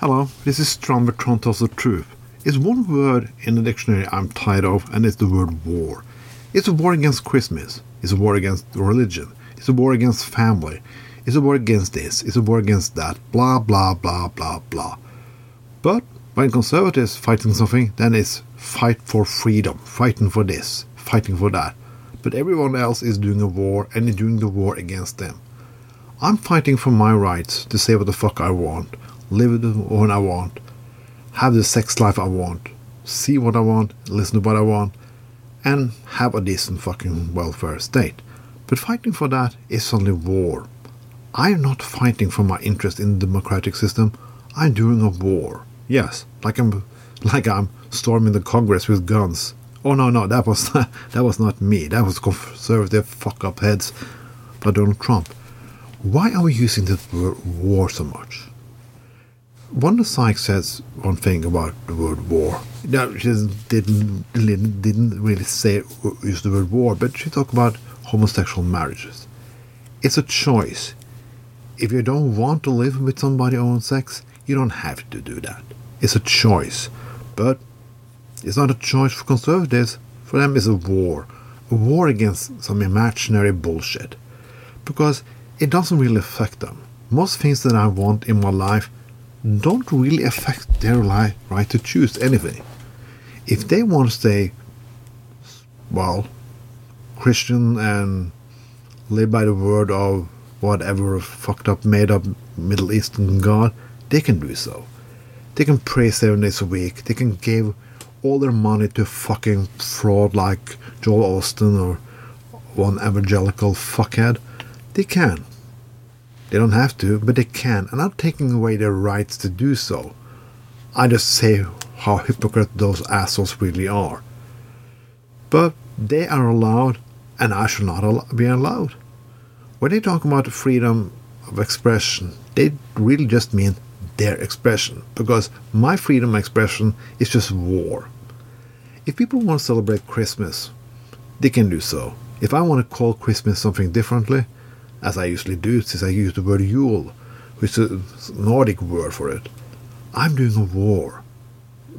Hello, this is Tron, but Tron tells the truth. It's one word in the dictionary I'm tired of, and it's the word war. It's a war against Christmas. It's a war against religion. It's a war against family. It's a war against this. It's a war against that. Blah, blah, blah, blah, blah. But when conservatives fighting something, then it's fight for freedom, fighting for this, fighting for that. But everyone else is doing a war and is doing the war against them. I'm fighting for my rights to say what the fuck I want, live the one I want, have the sex life I want, see what I want, listen to what I want, and have a decent fucking welfare state. But fighting for that is only war. I'm not fighting for my interest in the democratic system. I'm doing a war. Yes, like I'm like I'm storming the Congress with guns. Oh no, no, that was not, that was not me. That was conservative fuck up heads by Donald Trump. Why are we using the word war so much? Wanda Sykes says one thing about the word war. No, she didn't didn't really say use the word war, but she talked about homosexual marriages. It's a choice. If you don't want to live with somebody of own sex, you don't have to do that. It's a choice, but it's not a choice for conservatives. For them, it's a war, a war against some imaginary bullshit, because it doesn't really affect them. Most things that I want in my life don't really affect their right to choose anything. If they want to stay, well, Christian and live by the word of whatever fucked up, made up Middle Eastern God, they can do so. They can pray seven days a week. They can give all their money to fucking fraud like Joel Osteen or one evangelical fuckhead. They can. They don't have to, but they can. And I'm not taking away their rights to do so. I just say how hypocrite those assholes really are. But they are allowed, and I should not be allowed. When they talk about freedom of expression, they really just mean their expression, because my freedom of expression is just war. If people want to celebrate Christmas, they can do so. If I want to call Christmas something differently, as I usually do since I use the word Yule, which is a Nordic word for it. I'm doing a war.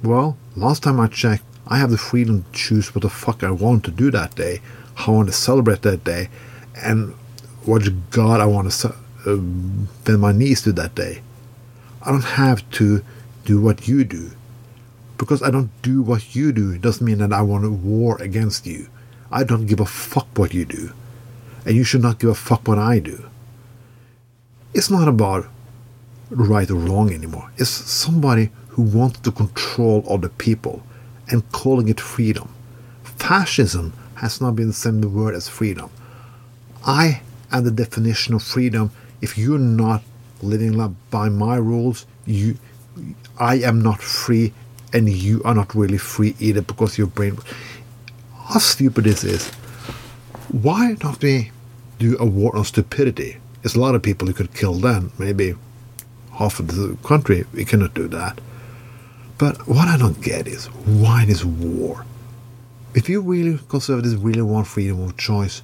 Well, last time I checked, I have the freedom to choose what the fuck I want to do that day, how I want to celebrate that day, and what God I want to bend um, my knees to that day. I don't have to do what you do. Because I don't do what you do doesn't mean that I want a war against you. I don't give a fuck what you do and you should not give a fuck what I do. It's not about right or wrong anymore. It's somebody who wants to control other people and calling it freedom. Fascism has not been the same word as freedom. I am the definition of freedom. If you're not living by my rules, you, I am not free, and you are not really free either because your brain. How stupid this is! why don't we do a war on stupidity? There's a lot of people who could kill then, maybe half of the country. We cannot do that. But what I don't get is why this war? If you really conservatives really want freedom of choice,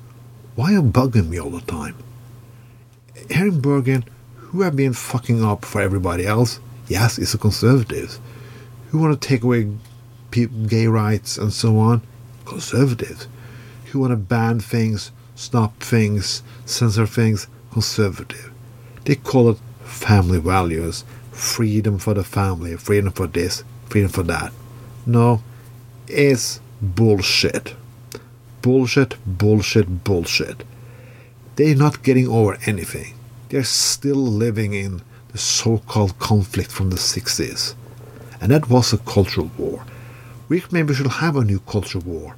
why are you bugging me all the time? Here in Bergen, who have been fucking up for everybody else? Yes, it's the conservatives. Who want to take away gay rights and so on? Conservatives who want to ban things, stop things, censor things, conservative. They call it family values, freedom for the family, freedom for this, freedom for that. No, it's bullshit. Bullshit, bullshit, bullshit. They're not getting over anything. They're still living in the so called conflict from the 60s. And that was a cultural war. We maybe should have a new culture war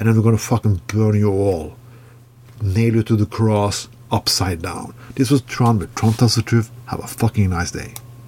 and then we're gonna fucking burn you all. Nail you to the cross upside down. This was Tron, but Tron tells the truth. Have a fucking nice day.